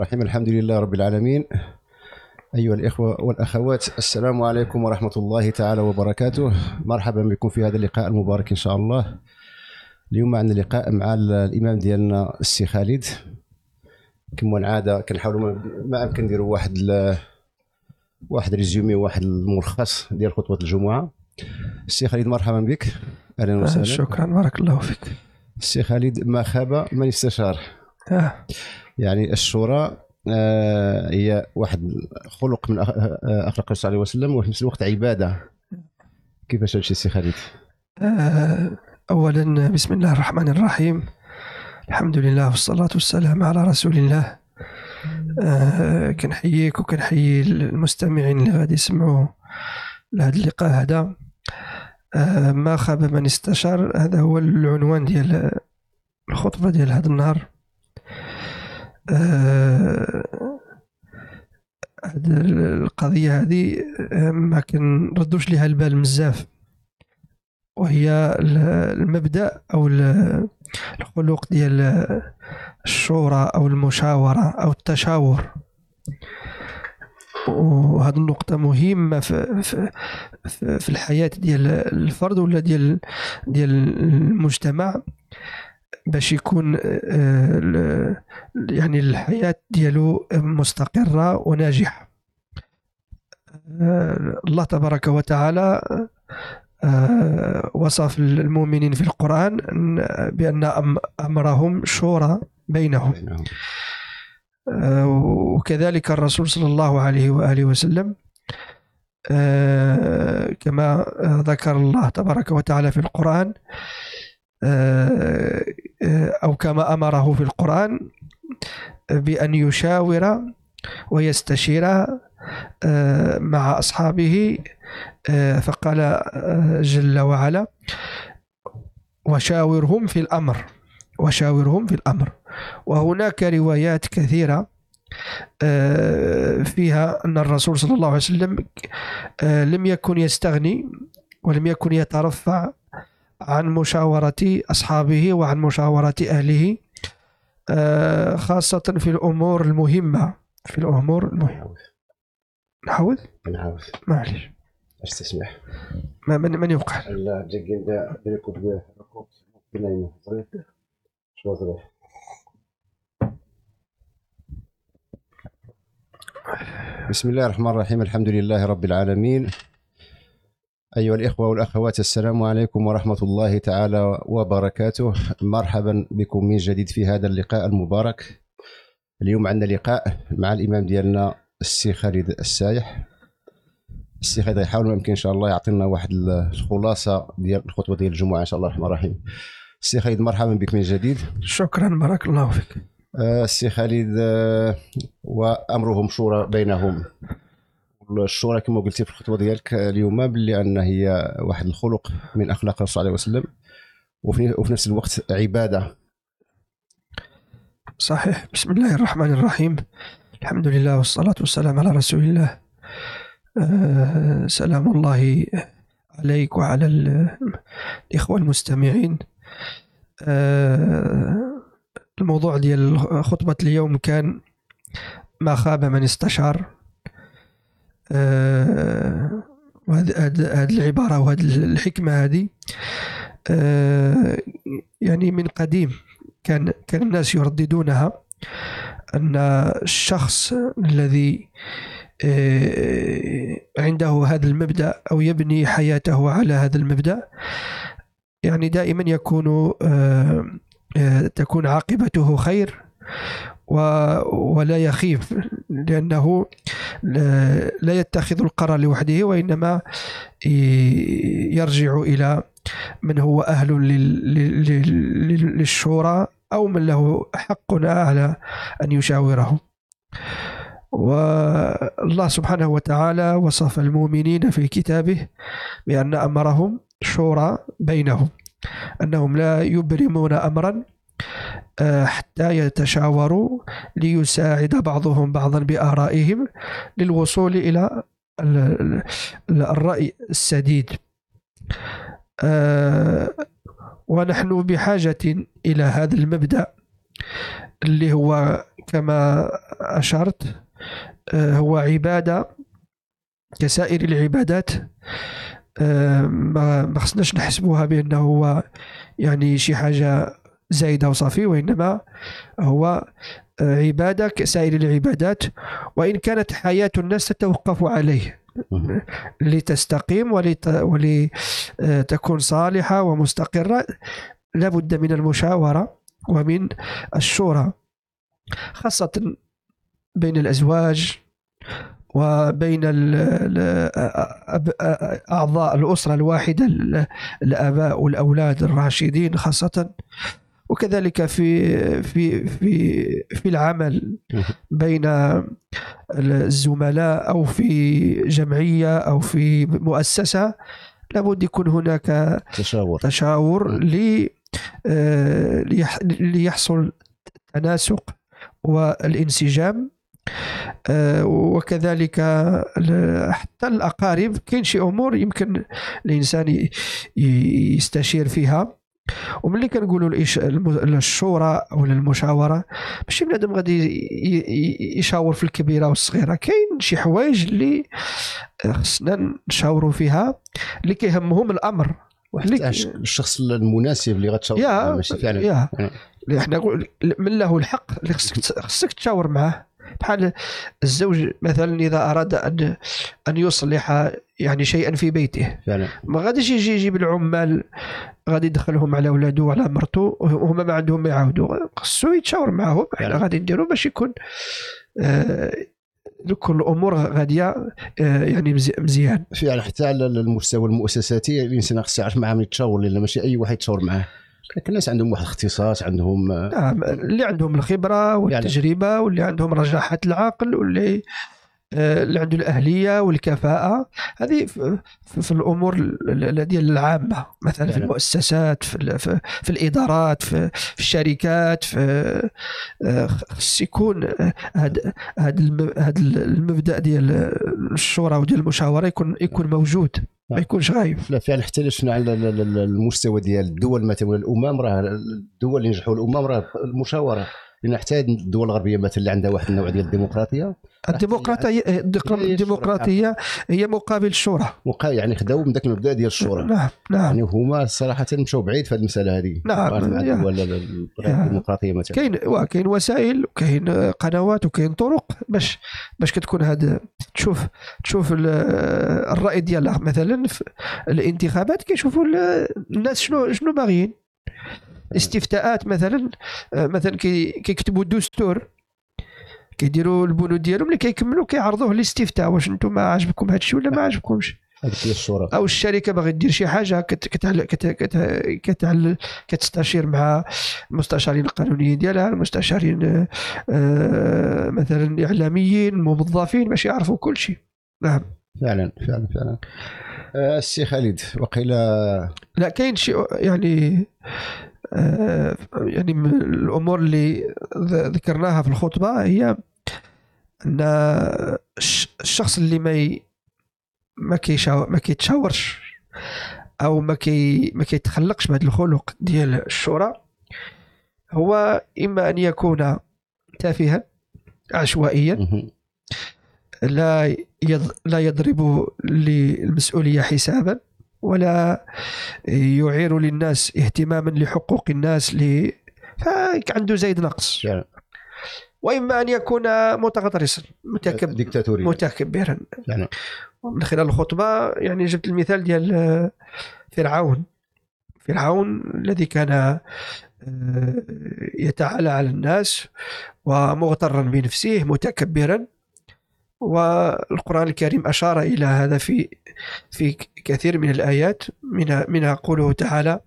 الرحيم الحمد لله رب العالمين. أيها الإخوة والأخوات السلام عليكم ورحمة الله تعالى وبركاته. مرحبا بكم في هذا اللقاء المبارك إن شاء الله. اليوم عندنا لقاء مع الإمام ديالنا السي خالد. كما العادة كنحاولوا ما أمكن نديروا واحد واحد résumé واحد الملخص ديال خطبة الجمعة. السي خالد مرحبا بك. أهلا وسهلا. شكرا. بارك الله فيك. السي خالد ما خاب من استشار؟ آه. يعني الشورى آه، هي واحد خلق من أخ- آه، أخلاق الرسول صلى الله عليه وسلم وفي نفس الوقت عبادة. كيفاش هادشي سي خالد؟ آه، أولا بسم الله الرحمن الرحيم. الحمد لله والصلاة والسلام على رسول الله. آه، كنحييك وكنحيي المستمعين اللي غادي يسمعوا لهذا اللقاء هذا. آه، ما خاب من استشار هذا هو العنوان ديال الخطبة ديال هذا النهار. آه، هاد القضية هذه آه، ما كنردوش ليها البال بزاف. وهي ال- المبدأ أو ال- الخلق ديال الشورى أو المشاورة أو التشاور. وهذه النقطة مهمة في, في, في الحياة ديال الفرد ولا ديال ديال المجتمع. باش يكون آه، ال- يعني الحياة ديالو مستقرة وناجحة آه، الله تبارك وتعالى آه، وصف المؤمنين في القرآن أن- بأن أم- أمرهم شورى بينهم. آه، وكذلك الرسول صلى الله عليه وآله وسلم آه، كما آه، ذكر الله تبارك وتعالى في القرآن آه، آه، أو كما أمره في القرآن بأن يشاور ويستشير آه، مع أصحابه آه، فقال آه، جل وعلا وشاورهم في الأمر وشاورهم في الأمر. وهناك روايات كثيرة آه، فيها أن الرسول صلى الله عليه وسلم آه، لم يكن يستغني ولم يكن يترفع عن مشاورة أصحابه وعن مشاورة أهله آه، خاصة في الأمور المهمة. في الأمور المهمة. نعاود نحاول نعاود معلش اش تسمح. ما من, من يوقع؟ لا جاكين دا ريكوب بنايمه صغير شو صغير بسم الله الرحمن الرحيم. الحمد لله رب العالمين. أيها الإخوة والأخوات السلام عليكم ورحمة الله تعالى وبركاته. مرحبا بكم من جديد في هذا اللقاء المبارك. اليوم عندنا لقاء مع الإمام ديالنا السي خالد السايح. السي خالد يحاول ما يمكن إن شاء الله يعطينا واحد الخلاصة ديال الخطبة ديال الجمعة إن شاء الله الرحمن الرحيم. السي خالد مرحبا بك من جديد. شكرا بارك الله فيك. آه، السي خالد آه، وأمرهم شورى بينهم. الشورى كما قلتي في الخطبة ديالك اليوم باللي أن هي واحد الخلق من أخلاق الرسول عليه وسلم وفي, وفي نفس الوقت عبادة. صحيح. بسم الله الرحمن الرحيم. الحمد لله والصلاة والسلام على رسول الله. آه، سلام الله عليك وعلى ال- الإخوة المستمعين. آه، الموضوع ديال خطبة اليوم كان ما خاب من استشار. آه، وهذه هذه العبارة وهذه الحكمة هذه آه، يعني من قديم. كان كان الناس يرددونها أن الشخص الذي آه، عنده هذا المبدأ أو يبني حياته على هذا المبدأ يعني دائما يكون تكون عاقبته خير ولا يخيف لأنه لا يتخذ القرار لوحده وإنما يرجع إلى من هو أهل لل- لل- لل- للشورى أو من له حق على أن يشاوره. والله سبحانه وتعالى وصف المؤمنين في كتابه بأن أمرهم شورى بينهم أنهم لا يبرمون أمرا حتى يتشاوروا ليساعد بعضهم بعضا بآرائهم للوصول إلى ال- ال- الرأي السديد. آه، ونحن بحاجة إلى هذا المبدأ اللي هو كما أشرت آه، هو عبادة كسائر العبادات ما خصناش نحسبوها بأنه هو يعني شي حاجة زايدة وصافي وإنما هو آه، عبادة كسائر العبادات وإن كانت حياة الناس تتوقف عليه. لتستقيم ولت... ولتكون صالحة ومستقرة لابد من المشاورة ومن الشورى خاصة بين الأزواج وبين أب- أعضاء الأسرة الواحدة ال- الآباء والأولاد الراشدين خاصة وكذلك في في في في العمل بين الزملاء أو في جمعية أو في مؤسسة لابد يكون هناك تشاور. تشاور ل آه، ليح- ليحصل التناسق والانسجام آه، وكذلك حتى الأقارب كاين شي أمور يمكن ي- يستشير فيها. وملي كنقولوا الشورى أو المشاورة ماشي بنادم غادي يشاور في الكبيرة والصغيرة. كاين شي حوايج اللي خصنا نشاوروا فيها اللي كيهمهم الأمر. اللي- الشخص المناسب اللي غتشاور معاه، ماشي فعلا. يا. يعني. حنا من له الحق اللي خصك خصك تشاور معاه. بحال الزوج مثلا إذا أراد أن أن يصلح يعني شيئا في بيته. فعلا. ما غاديش يجي يجيب العمال غادي يدخلهم على ولده وعلى مرته وهما ما عندهم ما يعاودوا. خصو يتشاور معاهم. إحنا فعلا. غادي نديرو باش يكون آه كل الأمور غادية آه يعني مزي- مزيان. فعلا حتى على المستوى المؤسساتي الإنسان خصو يعرف معاه من يتشاور لأن ماشي أي واحد يتشاور معاه. كاين الناس عندهم واحد الاختصاص عندهم نعم اللي عندهم الخبرة والتجربة واللي عندهم رجاحة العقل واللي آه، اللي عنده الأهلية والكفاءة هذه في, الأمور ال- ال- ديال العامة مثلا في فعلا. المؤسسات في, في, في الإدارات في, في الشركات في خص يكون هذا هذا المبدأ ديال الشورى وديال المشاورة يكون يكون موجود ما نعم. يكونش غايب لا فعلا حتى شفنا على ال- ال- ال- المستوى ديال الدول مثلا الأمم راه الدول اللي نجحوا الأمم راه المشاوره لأن حتى الدول الغربيه مثلا اللي عندها واحد النوع ديال الديمقراطية. الديمقراطية الديمقراطية هي مقابل الشورى يعني خداو من ذاك المبدأ ديال الشورى. نعم نعم. يعني هما صراحة مشاو بعيد في هذه المسألة هذه. نعم. ال- ال- يا. الديمقراطية مثلا. كاين كاين وسائل وكاين قنوات وكاين طرق باش باش كتكون هاد تشوف تشوف ال- الرأي ديالها. مثلا في الانتخابات كيشوفوا ال- الناس شنو شنو باغيين. استفتاءات مثلا آه، مثلا كي- كيكتبوا الدستور كيديروا البنود ديالهم اللي كيكملوا كيعرضوه للاستفتاء واش أنتم عاجبكم هذا الشيء ولا ما عاجبكمش؟ هي الشورى أو الشركة باغي دير شي حاجة كت كتعل كت كت كتعل كتستشير مع المستشارين القانونيين ديالها المستشارين آه، مثلا إعلاميين موظفين باش يعرفوا كل شيء. نعم. فعلا فعلا فعلا. آه، السي خالد وقيل لا كاين شيء يعني يعني من الأمور اللي ذكرناها في الخطبة هي أن الش- الشخص اللي ما. ما كيشاور ما كيتشاورش أو ما كي ما كيتخلقش بهذا الخلق ديال الشورى هو إما أن يكون تافها عشوائيا. لا. لا يضرب للمسؤولية حسابا ولا يعير للناس اهتماما لحقوق الناس ل عنده زايد نقص. فعلا وإما أن يكون متغطرسا متكبر ديكتاتوري متكبرا. فعلا من خلال الخطبة يعني جبت المثال ديال فرعون. فرعون الذي كان آه، يتعالى على الناس ومغترا بنفسه متكبرا. والقرآن الكريم أشار إلى هذا في في كثير من الآيات منها, منها قوله تعالى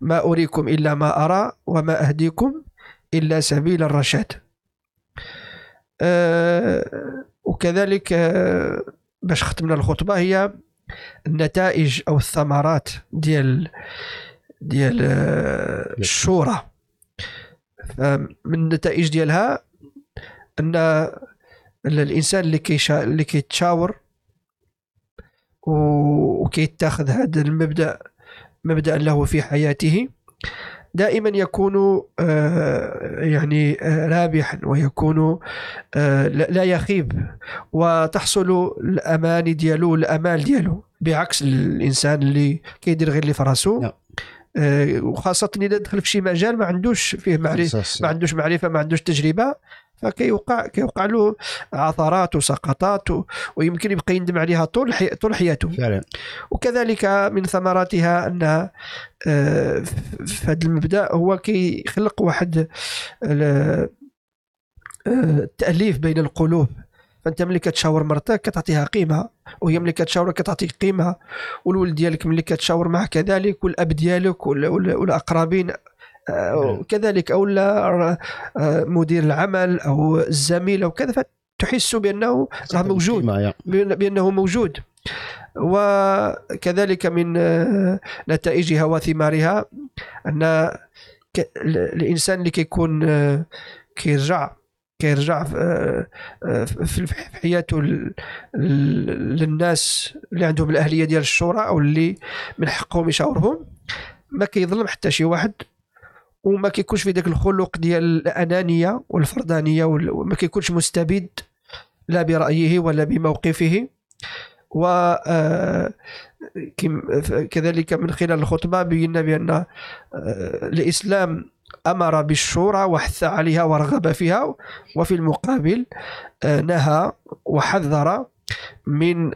ما أريكم إلا ما أرى وما أهديكم إلا سبيل الرشاد آه، وكذلك آه، باش ختمنا الخطبة هي النتائج أو الثمرات ديال ديال آه، الشورى. فمن النتائج ديالها أن الإنسان اللي كيشا اللي كيتشاور وكيتاخذ هذا المبدأ مبدأ له في حياته دائما يكون آه، يعني آه، رابحا ويكون آه، لا يخيب وتحصل الاماني ديالو الأمال ديالو بعكس الإنسان اللي كيدير غير اللي في راسو نعم. وخاصة إذا دخل في شي مجال ما عندوش فيه معرفه. ما عندوش معرفة ما عندوش تجربة فكيوقع كيوقع له عثرات وسقطات ويمكن يبقى يندم عليها طول حي... طول حياته. فعلا. وكذلك من ثمراتها انها آه، في هذا المبدأ هو كيخلق واحد ال- آه، التاليف بين القلوب. فأنت ملي كتشاور مرتك كتعطيها قيمة وهي ملي كتشاورك كتعطيك قيمة والولد ديالك ملي كتشاور معه كذلك والأب ديالك وال- وال- والأقربين آه، كذلك أو لا آه، مدير العمل أو الزميل أو كذا فتحس بأنه راه موجود. بأنه موجود. وكذلك من آه، نتائجها وثمارها أن ك- ال- الإنسان اللي كيكون آه، كيرجع كيرجع في حياته للناس اللي عندهم الأهلية ديال الشورى أو اللي من حقهم يشاورهم ما كيظلم حتى شي واحد. وما كيكونش في ذاك الخلق ديال الأنانية والفردانية وال- وما كيكونش مستبد لا برأيه ولا بموقفه. و آه، كذلك من خلال الخطبة بينا بأن آه، الإسلام أمر بالشورى وحث عليها ورغب فيها وفي المقابل آه، نهى وحذر من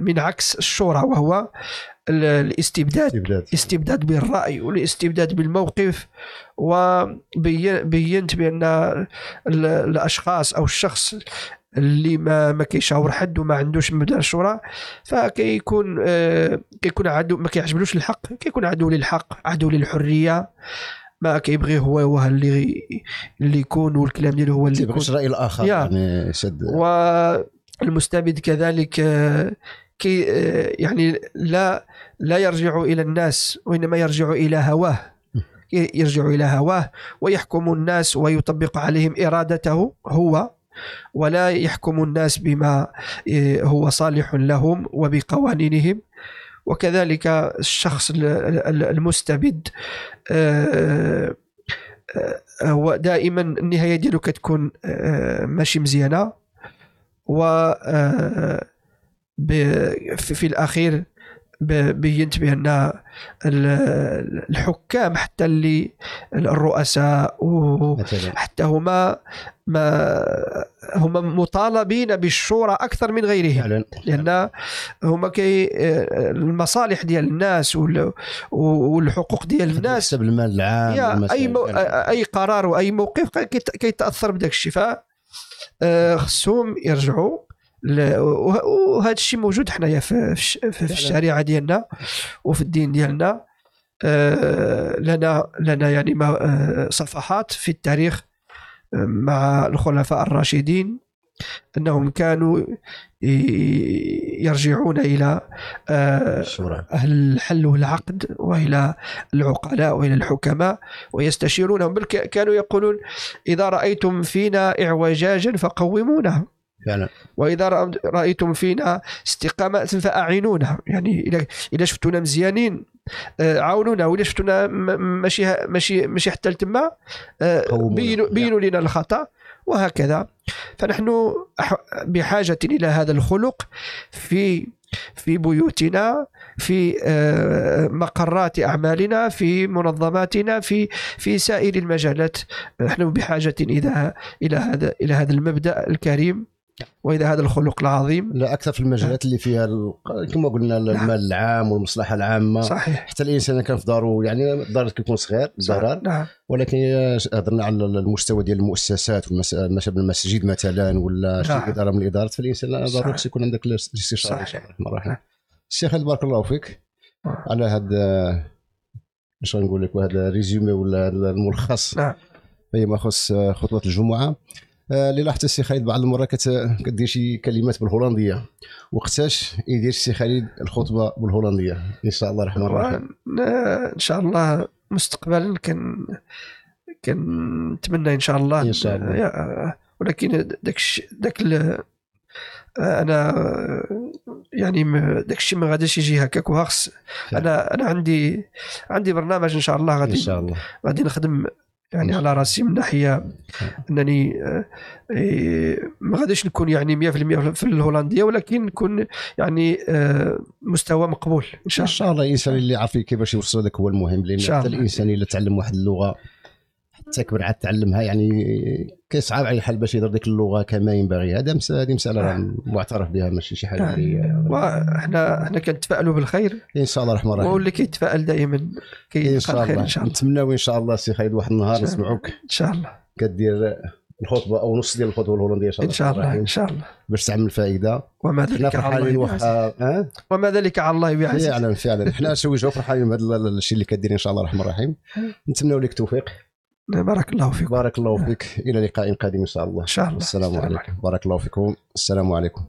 من عكس الشورى وهو ال- الاستبداد. استبداد. استبداد بالرأي والاستبداد بالموقف وبينت بأن ال- الأشخاص أو الشخص اللي ما ما كيشاور حد وما عندوش مبدأ الشورى فكيكون آه، كيكون عدو ما كيعجبلوش الحق كيكون عدو للحق عدو للحرية. ما كيبغي هو هو اللي اللي يكون والكلام ديالو هو اللي يكون. الراي الآخر. يعني شد والمستبد كذلك آه، كي آه، يعني لا لا يرجع إلى الناس وإنما يرجع إلى هواه. يرجع إلى هواه ويحكم الناس ويطبق عليهم إرادته هو ولا يحكم الناس بما آه، هو صالح لهم وبقوانينهم. وكذلك الشخص ال- ال- المستبد هو دائما النهاية ديالو كتكون ماشي مزيانة. و آه، ب- في الأخير بينت بان ال- الحكام حتى اللي الرؤساء حتى هما ما هما مطالبين بالشورى أكثر من غيرهم لأن هما كي المصالح ديال الناس وال- والحقوق ديال الناس حسب المال العام. أي. أي قرار وأي موقف كيت- كيتاثر بداك الشيء آه، خصهم يرجعوا وهذا الشيء موجود حنايا في, في. الشريعة ديالنا وفي الدين ديالنا آه، لنا لنا يعني ما- آه، صفحات في التاريخ آه، مع الخلفاء الراشدين أنهم كانوا يرجعون إلى آه، أهل الحل والعقد وإلى العقلاء وإلى الحكماء ويستشيرونهم بل كانوا يقولون إذا رأيتم فينا إعوجاجا فقومونا. فعلا. وإذا رأ- رأيتم فينا استقامة فأعينونا. يعني إذا شفتونا مزيانين آه، عاونونا. وإذا شفتونا ماشي ماشي ماشي حتى لتما آه،. بينوا بينوا لنا الخطأ. وهكذا. فنحن بحاجة إلى هذا الخلق في في بيوتنا في آه، مقرات أعمالنا في منظماتنا في في سائر المجالات. نحن بحاجة إلى إلى هذا إلى هذا المبدأ الكريم. وإلى هذا الخلق العظيم. لا أكثر في المجالات اللي فيها ال- كما قلنا المال العام والمصلحة العامة. صحيح. حتى الإنسان كان في دارو يعني الدار كيكون صغير ضرر نعم. ولكن هضرنا على المستوى ديال المؤسسات والمساجد المسجد مثلا ولا نعم. إدارة من الإدارات فالإنسان ضروري. خص يكون عندك الاستشارة. إن صحيح. شاء الله. الشيخ بارك الله فيك؟ على هذا اش غنقول لك هذا ال résumé ولا الملخص؟ نعم. فيما يخص خطبه الجمعة. اللي لاحظت السي خالد بعض المرات كدير شي كلمات بالهولندية. وقتاش يدير السي خالد الخطبة بالهولندية؟ إن شاء الله الرحمن. الرحيم إن شاء الله مستقبلا كان كنتمنى إن شاء الله إن شاء الله. ولكن داك داك أنا يعني داك الشيء ما غاديش يجي هكاك وهخص أنا أنا عندي عندي برنامج إن شاء الله إن غادي شاء الله. غادي نخدم يعني على راسي من ناحية أنني آه، إيه، ما غاديش نكون يعني 100% في الهولندية ولكن نكون يعني آه، مستوى مقبول إن شاء إن الله شاء الله الإنسان اللي عارف كيفاش يوصل هذاك هو المهم لأن حتى. الإنسان إلا تعلم واحد اللغة حتى كبر عاد تعلمها يعني كيصعب عليه الحال باش يهضر ديك اللغة كما ينبغي. هذا هذه مسألة معترف بها ماشي شي حاجة اللي وإحنا إحنا كنتفائلوا بالخير. إن شاء الله الرحمن الرحيم. اللي كيتفائل دائما إن كيلقى شاء الخير الله. إن شاء الله. نتمناو إن شاء الله سي خالد واحد النهار شاء. نسمعوك. إن شاء الله. كدير الخطبة أو نص ديال الخطبة الهولندية إن شاء إن الله شاء الله إن شاء الله. باش تعمل فائدة. وما حنا ذلك على الله واخا ها؟ وما ذلك على الله بعزيز فعلا فعلا. حنا سويجو فرحانين بهذا الشيء اللي كدير إن شاء الله الرحمن الرحيم. نتمناو لك التوفيق. بارك الله فيكم. بارك الله فيك. إلى لقاء قادم إن شاء الله. إن شاء الله. السلام عليكم. بارك الله فيكم. السلام عليكم.